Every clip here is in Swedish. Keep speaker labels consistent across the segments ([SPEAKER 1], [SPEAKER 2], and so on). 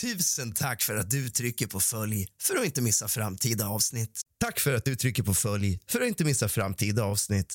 [SPEAKER 1] Tusen tack för att du trycker på följ för att inte missa framtida avsnitt. Tack för att du trycker på följ för att inte missa framtida avsnitt.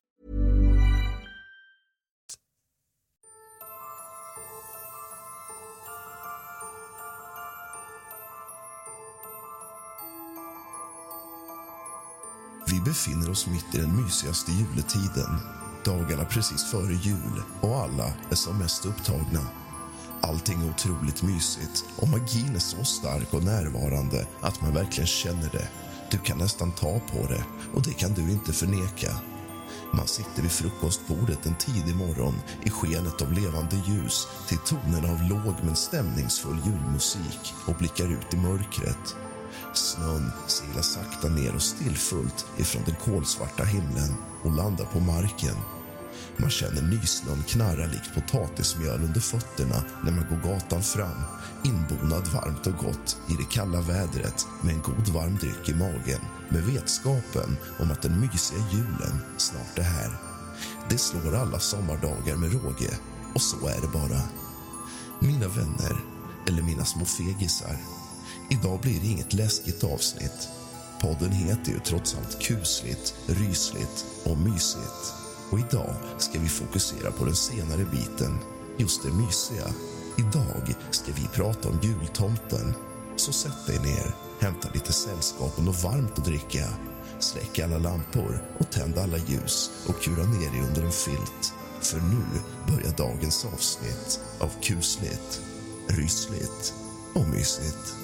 [SPEAKER 2] Vi befinner oss mitt i den mysigaste juletiden. Dagarna precis före jul och alla är som mest upptagna. Allting är otroligt mysigt och magin är så stark och närvarande att man verkligen känner det. Du kan nästan ta på det och det kan du inte förneka. Man sitter vid frukostbordet en tidig morgon i skenet av levande ljus till tonerna av låg men stämningsfull julmusik och blickar ut i mörkret. Snön silar sakta ner och stillfullt ifrån den kolsvarta himlen och landar på marken. Man känner nysnön knarra likt potatismjöl under fötterna när man går gatan fram inbonad varmt och gott i det kalla vädret med en god varm dryck i magen med vetskapen om att den mysiga julen snart är här. Det slår alla sommardagar med råge, och så är det bara. Mina vänner, eller mina små fegisar Idag blir det inget läskigt avsnitt. Podden heter ju trots allt kusligt, rysligt och mysigt. Och idag ska vi fokusera på den senare biten, just det mysiga. Idag ska vi prata om jultomten. Så sätt dig ner, hämta lite sällskap och något varmt att dricka. Släck alla lampor och tänd alla ljus och kura ner dig under en filt. För nu börjar dagens avsnitt av kusligt, rysligt och mysigt.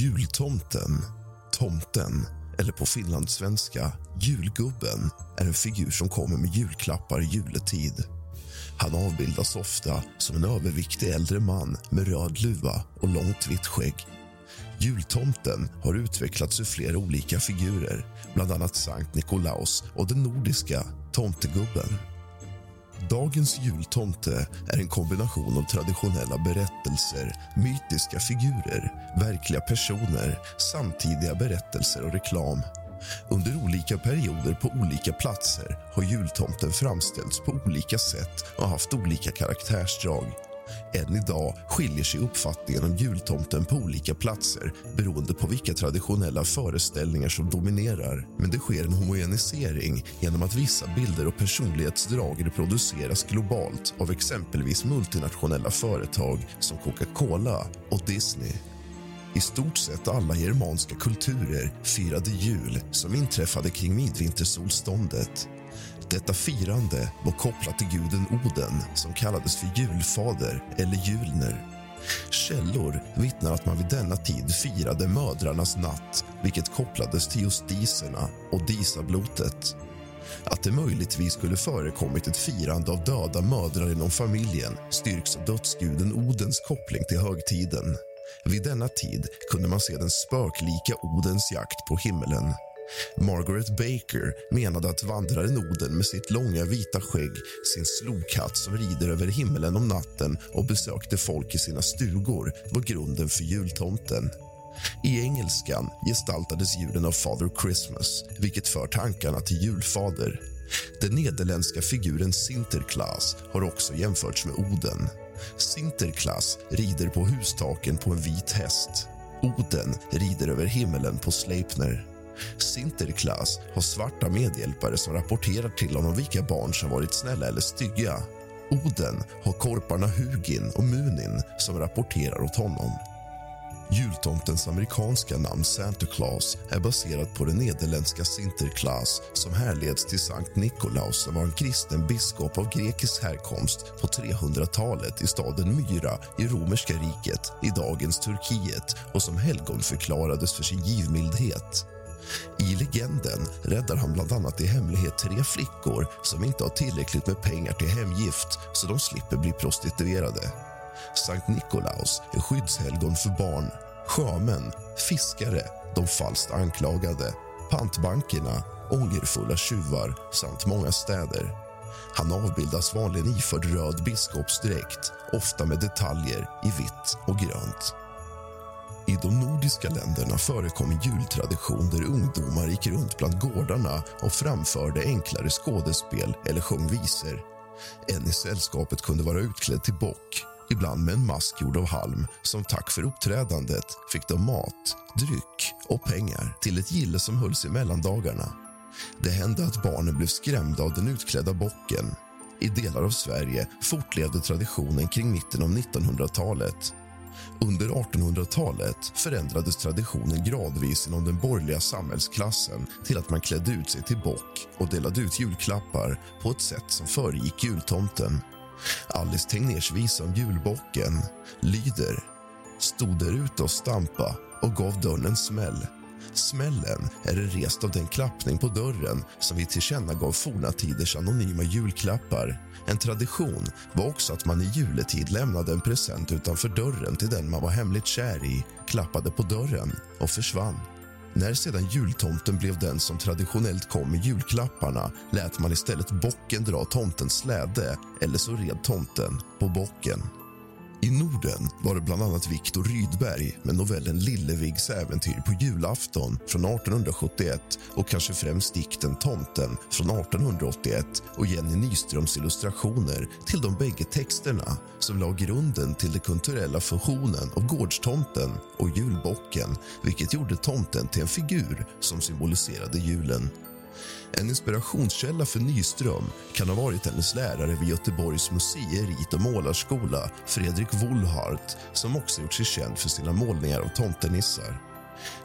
[SPEAKER 2] Jultomten, tomten eller på finlandssvenska julgubben är en figur som kommer med julklappar i juletid. Han avbildas ofta som en överviktig äldre man med röd luva och långt vitt skägg. Jultomten har utvecklats ur flera olika figurer, bland annat Sankt Nikolaus och den nordiska tomtegubben. Dagens jultomte är en kombination av traditionella berättelser, mytiska figurer, verkliga personer, samtidiga berättelser och reklam. Under olika perioder på olika platser har jultomten framställts på olika sätt och haft olika karaktärsdrag. Än idag skiljer sig uppfattningen om jultomten på olika platser beroende på vilka traditionella föreställningar som dominerar. Men det sker en homogenisering genom att vissa bilder och personlighetsdrag reproduceras globalt av exempelvis multinationella företag som Coca-Cola och Disney. I stort sett alla germanska kulturer firade jul som inträffade kring midvintersolståndet. Detta firande var kopplat till guden Oden som kallades för julfader eller julner. Källor vittnar att man vid denna tid firade mödrarnas natt vilket kopplades till just diserna och disablotet. Att det möjligtvis skulle förekommit ett firande av döda mödrar inom familjen styrks av dödsguden Odens koppling till högtiden. Vid denna tid kunde man se den spöklika Odens jakt på himmelen. Margaret Baker menade att vandraren Oden med sitt långa vita skägg, sin slokhatt som rider över himlen om natten och besökte folk i sina stugor var grunden för jultomten. I engelskan gestaltades julen av Father Christmas vilket för tankarna till julfader. Den nederländska figuren Sinterklaas har också jämförts med Oden. Sinterklaas rider på hustaken på en vit häst. Oden rider över himmelen på Sleipner. Sinterklaas har svarta medhjälpare som rapporterar till honom vilka barn som varit snälla eller stygga. Oden har korparna Hugin och Munin som rapporterar åt honom. Jultomtens amerikanska namn Santa Claus är baserat på det nederländska Sinterklaas som härleds till Sankt Nikolaus som var en kristen biskop av grekisk härkomst på 300-talet i staden Myra i romerska riket i dagens Turkiet och som helgonförklarades för sin givmildhet. I legenden räddar han bland annat i hemlighet tre flickor som inte har tillräckligt med pengar till hemgift så de slipper bli prostituerade. Sankt Nikolaus är skyddshelgon för barn, sjömän, fiskare, de falskt anklagade, pantbankerna, ångerfulla tjuvar samt många städer. Han avbildas vanligen iförd röd biskopsdräkt, ofta med detaljer i vitt och grönt. I de nordiska länderna förekom en jultradition där ungdomar gick runt bland gårdarna och framförde enklare skådespel eller sjöng visor. En i sällskapet kunde vara utklädd till bock ibland med en mask gjord av halm. Som tack för uppträdandet fick de mat, dryck och pengar till ett gille som hölls i mellandagarna. Det hände att barnen blev skrämda av den utklädda bocken. I delar av Sverige fortlevde traditionen kring mitten av 1900-talet. Under 1800-talet förändrades traditionen gradvis inom den borgerliga samhällsklassen till att man klädde ut sig till bock och delade ut julklappar på ett sätt som föregick jultomten. Alice Tegnérs visa om julbocken lyder Stod där ute och stampa och gav dörren en smäll. Smällen är rest av den klappning på dörren som vi tillkännagav forna tiders anonyma julklappar. En tradition var också att man i juletid lämnade en present utanför dörren till den man var hemligt kär i, klappade på dörren och försvann. När sedan jultomten blev den som traditionellt kom med julklapparna lät man istället bocken dra tomtens släde eller så red tomten på bocken. I Norden var det bland annat Viktor Rydberg med novellen Lillevigs äventyr på julafton från 1871 och kanske främst dikten Tomten från 1881 och Jenny Nyströms illustrationer till de bägge texterna som la grunden till den kulturella fusionen av gårdstomten och julbocken vilket gjorde tomten till en figur som symboliserade julen. En inspirationskälla för Nyström kan ha varit hennes lärare vid Göteborgs museer rit och målarskola Fredrik Wohlhardt som också gjort sig känd för sina målningar av tomtenissar.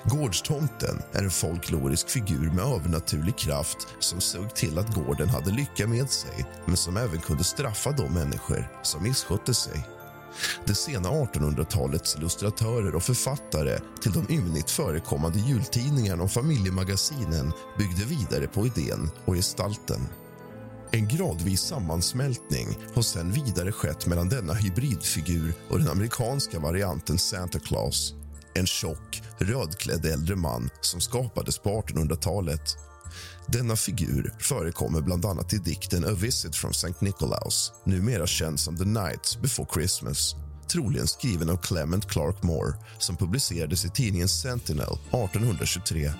[SPEAKER 2] Gårdstomten är en folklorisk figur med övernaturlig kraft som såg till att gården hade lycka med sig men som även kunde straffa de människor som misskötte sig. Det sena 1800-talets illustratörer och författare till de ymnigt förekommande jultidningarna och familjemagasinen byggde vidare på idén och gestalten. En gradvis sammansmältning har sen vidare skett mellan denna hybridfigur och den amerikanska varianten Santa Claus. En tjock, rödklädd äldre man som skapades på 1800-talet denna figur förekommer bland annat i dikten A visit from St. Nicholas numera känd som The Night before Christmas troligen skriven av Clement Clark Moore som publicerades i tidningen Sentinel 1823.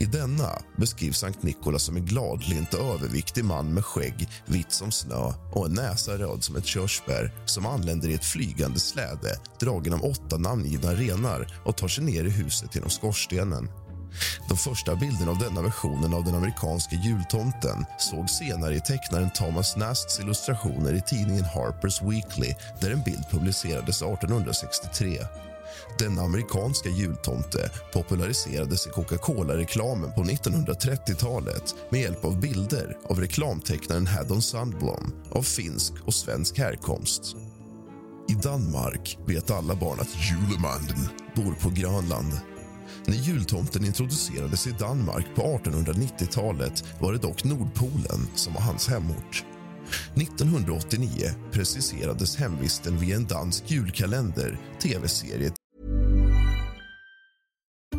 [SPEAKER 2] I denna beskrivs Sankt Nikolas som en gladlynt och överviktig man med skägg vitt som snö och en näsa röd som ett körsbär som anländer i ett flygande släde dragen av åtta namngivna renar och tar sig ner i huset genom skorstenen. De första bilderna av denna versionen av den amerikanska jultomten såg senare i tecknaren Thomas Nasts illustrationer i tidningen Harper's Weekly där en bild publicerades 1863. Denna amerikanska jultomte populariserades i Coca-Cola-reklamen på 1930-talet med hjälp av bilder av reklamtecknaren Haddon Sandblom av finsk och svensk härkomst. I Danmark vet alla barn att julemanden bor på Grönland när jultomten introducerades i Danmark på 1890-talet var det dock Nordpolen som var hans hemort. 1989 preciserades hemvisten via en dansk julkalender, tv-serie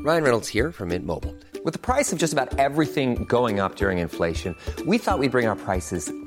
[SPEAKER 3] Ryan Reynolds här från Mint Mobile. på nästan allt som just about everything going up during vi we thought we'd bring priser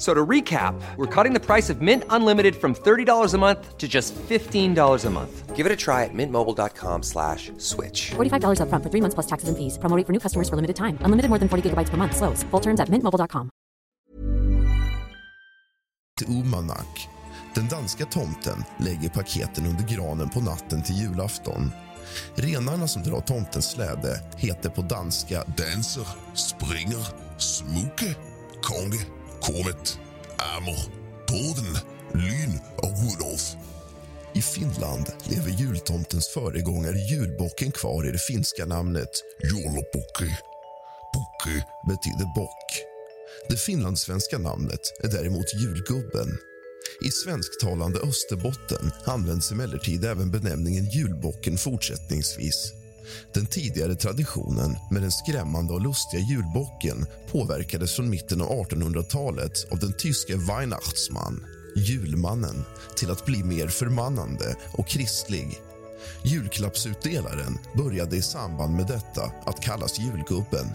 [SPEAKER 3] So to recap, we're cutting the price of Mint Unlimited from $30 a month to just $15 a month. Give it a try at mintmobile.com slash switch.
[SPEAKER 4] $45 upfront for three months plus taxes and fees. Promo rate for new customers for limited time. Unlimited more than 40 gigabytes per month. Slows. Full terms at mintmobile.com.
[SPEAKER 2] Umanak. Den danska tomten lägger paketen under granen på natten till julafton. Renarna som drar tomtens släde heter på danska
[SPEAKER 5] Danser, springer, smukke, konge, komet, amor, torden, lyn och Rudolf.
[SPEAKER 2] I Finland lever jultomtens föregångare julbocken kvar i det finska namnet
[SPEAKER 5] Jolopukki.
[SPEAKER 2] Pukki betyder bock. Det finlandssvenska namnet är däremot julgubben. I svensktalande Österbotten används emellertid även benämningen julbocken fortsättningsvis. Den tidigare traditionen med den skrämmande och lustiga julbocken påverkades från mitten av 1800-talet av den tyske Weihnachtsmann, julmannen, till att bli mer förmannande och kristlig. Julklappsutdelaren började i samband med detta att kallas julgubben.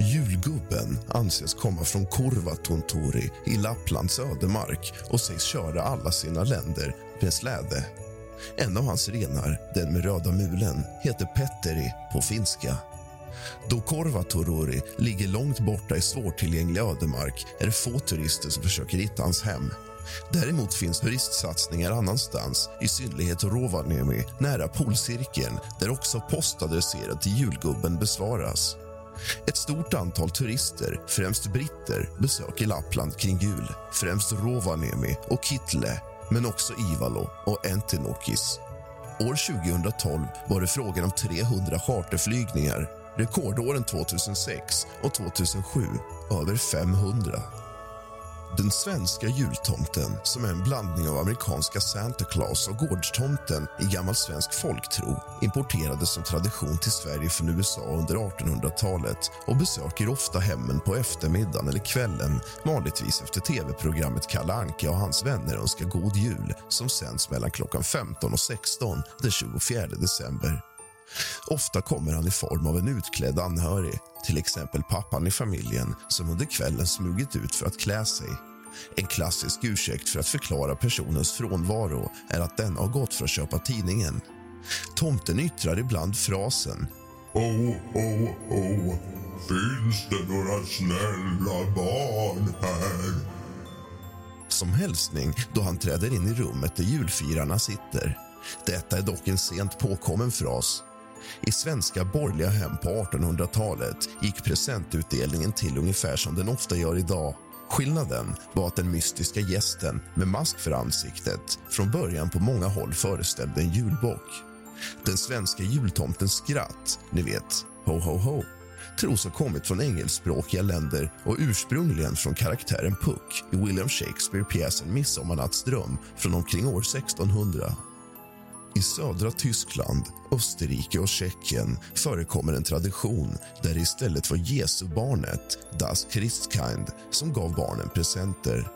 [SPEAKER 2] Julgubben anses komma från Korvatontori i Lapplands ödemark och sägs köra alla sina länder med släde. En av hans renar, den med röda mulen, heter Petteri på finska. Då Korvatorori ligger långt borta i svårtillgänglig ödemark är det få turister som försöker hitta hans hem. Däremot finns turistsatsningar annanstans, i synnerhet Rovaniemi nära polcirkeln där också postadresserad till julgubben besvaras. Ett stort antal turister, främst britter, besöker Lappland kring jul. Främst Rovaniemi och Kittle, men också Ivalo och Entinokis. År 2012 var det frågan om 300 charterflygningar. Rekordåren 2006 och 2007 över 500. Den svenska jultomten, som är en blandning av amerikanska Santa Claus och gårdstomten i gammal svensk folktro importerades som tradition till Sverige från USA under 1800-talet och besöker ofta hemmen på eftermiddagen eller kvällen vanligtvis efter tv-programmet Kalle Anka och hans vänner önskar god jul som sänds mellan klockan 15 och 16 den 24 december. Ofta kommer han i form av en utklädd anhörig, till exempel pappan i familjen som under kvällen smugit ut för att klä sig. En klassisk ursäkt för att förklara personens frånvaro är att den har gått för att köpa tidningen. Tomten yttrar ibland frasen
[SPEAKER 5] Oh, oh, oh, finns det några snälla barn här?
[SPEAKER 2] som hälsning då han träder in i rummet där julfirarna sitter. Detta är dock en sent påkommen fras. I svenska borgerliga hem på 1800-talet gick presentutdelningen till ungefär som den ofta gör idag. Skillnaden var att den mystiska gästen med mask för ansiktet från början på många håll föreställde en julbock. Den svenska jultomtens skratt, ni vet, ho ho ho tros ha kommit från engelskspråkiga länder och ursprungligen från karaktären Puck i William Shakespeare-pjäsen Midsommarnattsdröm från omkring år 1600. I södra Tyskland, Österrike och Tjeckien förekommer en tradition där det istället var Jesu barnet, Das Christkind, som gav barnen presenter.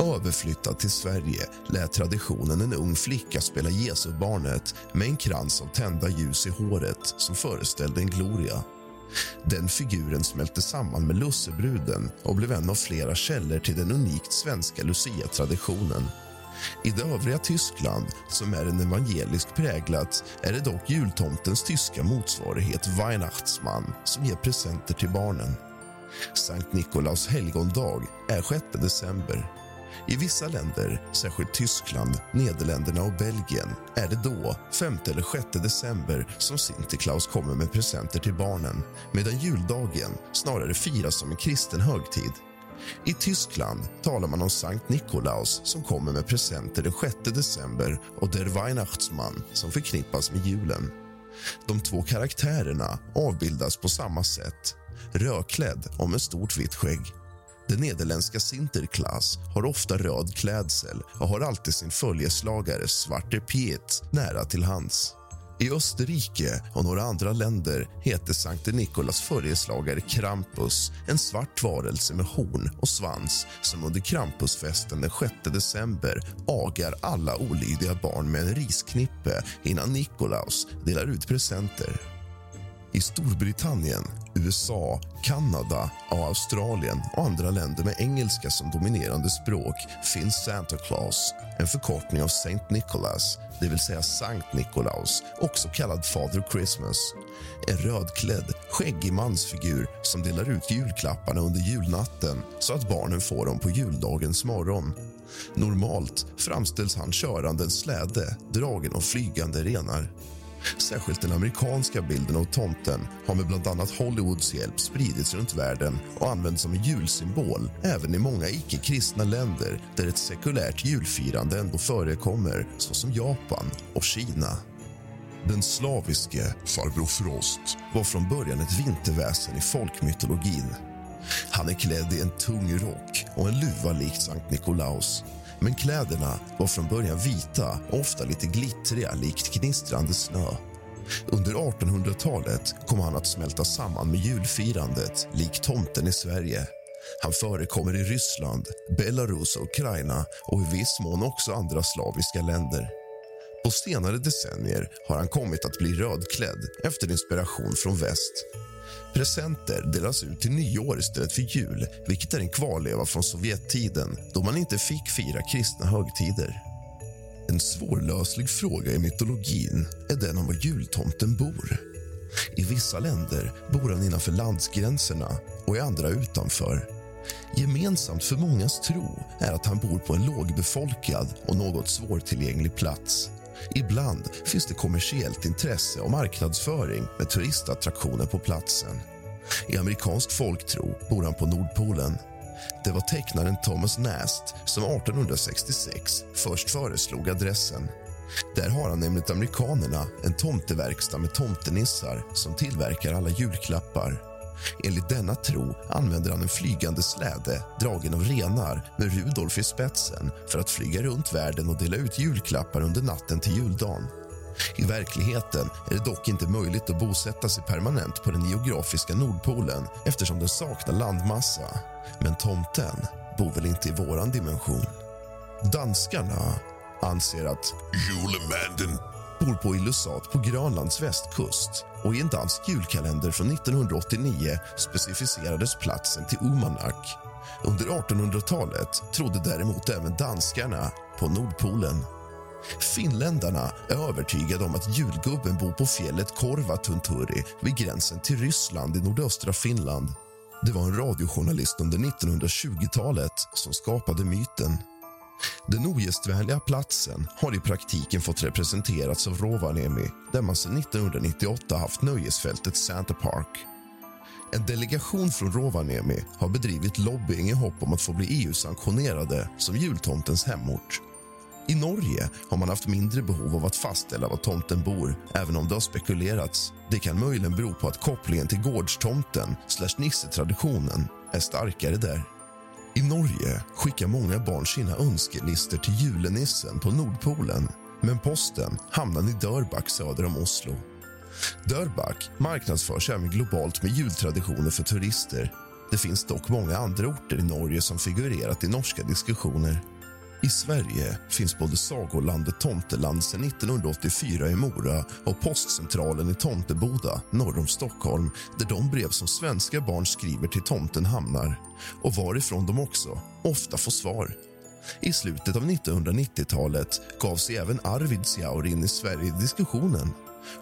[SPEAKER 2] Överflyttad till Sverige lät traditionen en ung flicka spela Jesu barnet med en krans av tända ljus i håret som föreställde en gloria. Den figuren smälte samman med lussebruden och blev en av flera källor till den unikt svenska Lucia-traditionen. I det övriga Tyskland, som är en evangelisk präglat är det dock jultomtens tyska motsvarighet Weihnachtsmann som ger presenter till barnen. Sankt Nikolaus helgondag är 6 december. I vissa länder, särskilt Tyskland, Nederländerna och Belgien är det då, 5 eller 6 december, som Sinterklaus kommer med presenter till barnen medan juldagen snarare firas som en kristen högtid. I Tyskland talar man om Sankt Nikolaus som kommer med presenter den 6 december och Der Weihnachtsmann som förknippas med julen. De två karaktärerna avbildas på samma sätt, rödklädd och med stort vitt skägg. Den nederländska Sinterklaas har ofta röd klädsel och har alltid sin följeslagare Svarte Piet nära till hands. I Österrike och några andra länder heter Sankte Nikolas följeslagare Krampus en svart varelse med horn och svans som under Krampusfesten den 6 december agar alla olydiga barn med en risknippe innan Nikolaus delar ut presenter. I Storbritannien, USA, Kanada och Australien och andra länder med engelska som dominerande språk finns Santa Claus, en förkortning av Saint Nicholas, det vill säga Sankt Nikolaus, också kallad Father Christmas. En rödklädd, skäggig mansfigur som delar ut julklapparna under julnatten så att barnen får dem på juldagens morgon. Normalt framställs han körande en släde dragen av flygande renar. Särskilt den amerikanska bilden av tomten har med bland annat Hollywoods hjälp spridits runt världen och används som en julsymbol även i många icke-kristna länder där ett sekulärt julfirande ändå förekommer såsom Japan och Kina. Den slaviske farbror Frost var från början ett vinterväsen i folkmytologin. Han är klädd i en tung rock och en luva likt Sankt Nikolaus men kläderna var från början vita och ofta lite glittriga, likt gnistrande snö. Under 1800-talet kom han att smälta samman med julfirandet, likt tomten i Sverige. Han förekommer i Ryssland, Belarus och Ukraina och i viss mån också andra slaviska länder. På senare decennier har han kommit att bli rödklädd efter inspiration från väst. Presenter delas ut till nyår istället för jul vilket är en kvarleva från Sovjettiden då man inte fick fira kristna högtider. En svårlöslig fråga i mytologin är den om var jultomten bor. I vissa länder bor han innanför landsgränserna och i andra utanför. Gemensamt för mångas tro är att han bor på en lågbefolkad och något svårtillgänglig plats. Ibland finns det kommersiellt intresse och marknadsföring med turistattraktioner på platsen. I amerikansk folktro bor han på Nordpolen. Det var tecknaren Thomas Nast som 1866 först föreslog adressen. Där har han enligt amerikanerna en tomteverkstad med tomtenissar som tillverkar alla julklappar. Enligt denna tro använder han en flygande släde dragen av renar med Rudolf i spetsen för att flyga runt världen och dela ut julklappar under natten till juldagen. I verkligheten är det dock inte möjligt att bosätta sig permanent på den geografiska Nordpolen eftersom den saknar landmassa. Men tomten bor väl inte i våran dimension? Danskarna anser att
[SPEAKER 5] Julemanden
[SPEAKER 2] bor på Illusat på Grönlands västkust och i en dansk julkalender från 1989 specificerades platsen till Umanak. Under 1800-talet trodde däremot även danskarna på Nordpolen. Finländarna är övertygade om att julgubben bor på fjället Korvatunturi vid gränsen till Ryssland i nordöstra Finland. Det var en radiojournalist under 1920-talet som skapade myten. Den ogästvänliga platsen har i praktiken fått representerats av Rovaniemi där man sedan 1998 haft nöjesfältet Santa Park. En delegation från Rovaniemi har bedrivit lobbying i hopp om att få bli EU-sanktionerade som jultomtens hemort. I Norge har man haft mindre behov av att fastställa var tomten bor även om det har spekulerats. Det kan möjligen bero på att kopplingen till gårdstomten slash nissetraditionen är starkare där. I Norge skickar många barn sina önskelister till julenissen på Nordpolen men posten hamnar i Dörbak söder om Oslo. Dörbak marknadsförs även globalt med jultraditioner för turister. Det finns dock många andra orter i Norge som figurerat i norska diskussioner. I Sverige finns både sagolandet Tomteland sedan 1984 i Mora och postcentralen i Tomteboda norr om Stockholm där de brev som svenska barn skriver till tomten hamnar och varifrån de också ofta får svar. I slutet av 1990-talet gav sig även Arvidsjaur in i Sverige i diskussionen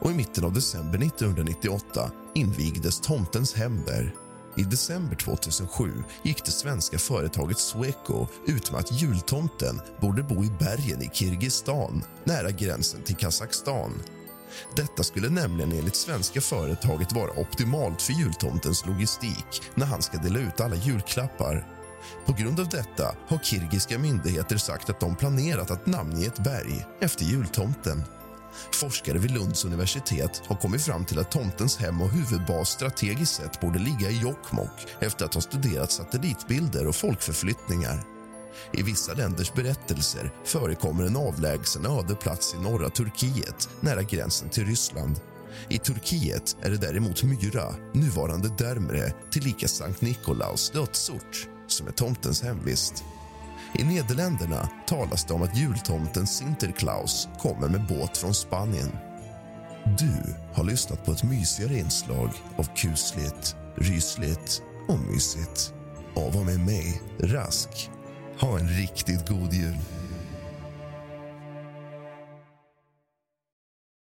[SPEAKER 2] och i mitten av december 1998 invigdes Tomtens hem där. I december 2007 gick det svenska företaget Sweco ut med att jultomten borde bo i bergen i Kirgizistan nära gränsen till Kazakstan. Detta skulle nämligen enligt svenska företaget vara optimalt för jultomtens logistik när han ska dela ut alla julklappar. På grund av detta har kirgiska myndigheter sagt att de planerat att namnge ett berg efter jultomten. Forskare vid Lunds universitet har kommit fram till att tomtens hem och huvudbas strategiskt sett borde ligga i Jokkmokk efter att ha studerat satellitbilder och folkförflyttningar. I vissa länders berättelser förekommer en avlägsen öde plats i norra Turkiet nära gränsen till Ryssland. I Turkiet är det däremot Myra, nuvarande Dermre tillika Sankt Nikolaus dödsort, som är tomtens hemvist. I Nederländerna talas det om att jultomten Sinterklaus kommer med båt från Spanien. Du har lyssnat på ett mysigare inslag av kusligt, rysligt och mysigt. Av och med mig, Rask. Ha en riktigt god jul.